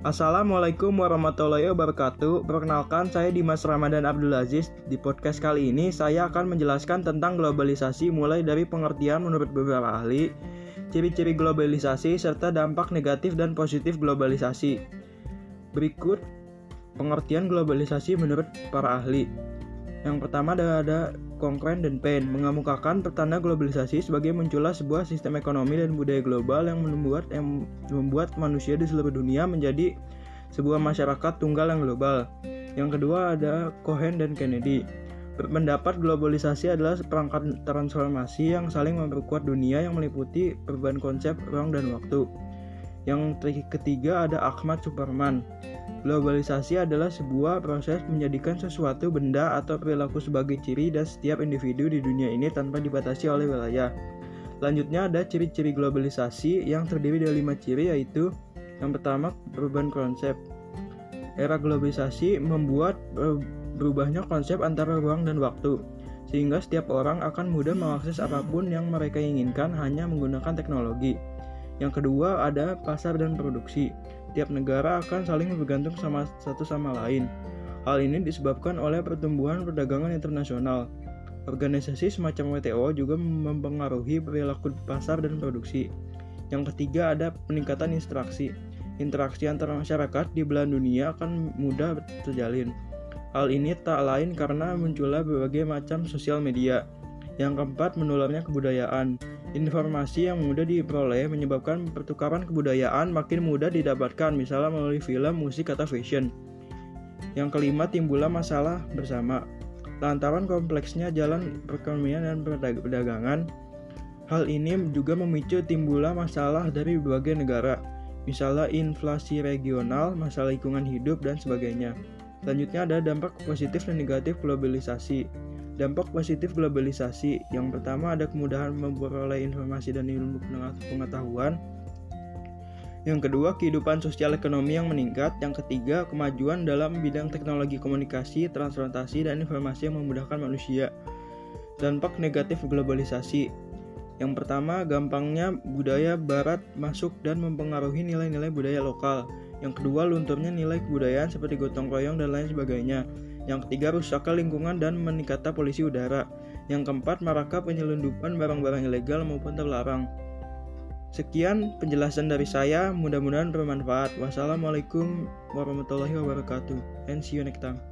Assalamualaikum warahmatullahi wabarakatuh. Perkenalkan, saya Dimas Ramadan Abdul Aziz. Di podcast kali ini, saya akan menjelaskan tentang globalisasi mulai dari pengertian menurut beberapa ahli, ciri-ciri globalisasi, serta dampak negatif dan positif globalisasi. Berikut pengertian globalisasi menurut para ahli. Yang pertama ada, ada Konkren dan Payne mengemukakan pertanda globalisasi sebagai munculnya sebuah sistem ekonomi dan budaya global yang membuat yang membuat manusia di seluruh dunia menjadi sebuah masyarakat tunggal yang global. Yang kedua ada Cohen dan Kennedy. Berpendapat globalisasi adalah perangkat transformasi yang saling memperkuat dunia yang meliputi perubahan konsep ruang dan waktu. Yang ketiga ada Ahmad Superman. Globalisasi adalah sebuah proses menjadikan sesuatu benda atau perilaku sebagai ciri dan setiap individu di dunia ini tanpa dibatasi oleh wilayah. Selanjutnya ada ciri-ciri globalisasi yang terdiri dari lima ciri yaitu yang pertama perubahan konsep. Era globalisasi membuat berubahnya konsep antara ruang dan waktu sehingga setiap orang akan mudah mengakses apa pun yang mereka inginkan hanya menggunakan teknologi. Yang kedua ada pasar dan produksi tiap negara akan saling bergantung sama satu sama lain. Hal ini disebabkan oleh pertumbuhan perdagangan internasional. Organisasi semacam WTO juga mempengaruhi perilaku pasar dan produksi. Yang ketiga ada peningkatan interaksi. Interaksi antara masyarakat di belahan dunia akan mudah terjalin. Hal ini tak lain karena munculnya berbagai macam sosial media. Yang keempat, menularnya kebudayaan. Informasi yang mudah diperoleh menyebabkan pertukaran kebudayaan makin mudah didapatkan, misalnya melalui film, musik, atau fashion. Yang kelima, timbullah masalah bersama. Lantaran kompleksnya jalan perekonomian dan perdagangan, hal ini juga memicu timbullah masalah dari berbagai negara, misalnya inflasi regional, masalah lingkungan hidup, dan sebagainya. Selanjutnya ada dampak positif dan negatif globalisasi. Dampak positif globalisasi yang pertama ada kemudahan memperoleh informasi dan ilmu pengetahuan. Yang kedua, kehidupan sosial ekonomi yang meningkat. Yang ketiga, kemajuan dalam bidang teknologi komunikasi, transportasi, dan informasi yang memudahkan manusia. Dampak negatif globalisasi. Yang pertama, gampangnya budaya barat masuk dan mempengaruhi nilai-nilai budaya lokal. Yang kedua, lunturnya nilai kebudayaan seperti gotong royong dan lain sebagainya. Yang ketiga, rusaknya lingkungan dan meningkatnya polisi udara. Yang keempat, maraknya penyelundupan barang-barang ilegal maupun terlarang. Sekian penjelasan dari saya, mudah-mudahan bermanfaat. Wassalamualaikum warahmatullahi wabarakatuh. And see you next time.